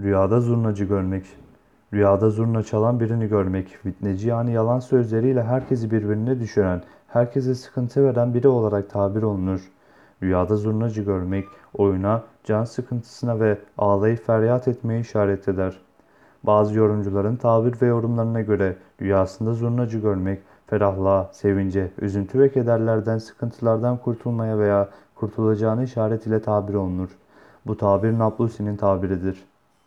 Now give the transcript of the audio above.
Rüyada zurnacı görmek. Rüyada zurna çalan birini görmek, fitneci yani yalan sözleriyle herkesi birbirine düşüren, herkese sıkıntı veren biri olarak tabir olunur. Rüyada zurnacı görmek, oyuna, can sıkıntısına ve ağlayıp feryat etmeye işaret eder. Bazı yorumcuların tabir ve yorumlarına göre rüyasında zurnacı görmek, ferahlığa, sevince, üzüntü ve kederlerden, sıkıntılardan kurtulmaya veya kurtulacağını işaret ile tabir olunur. Bu tabir Nablusi'nin tabiridir.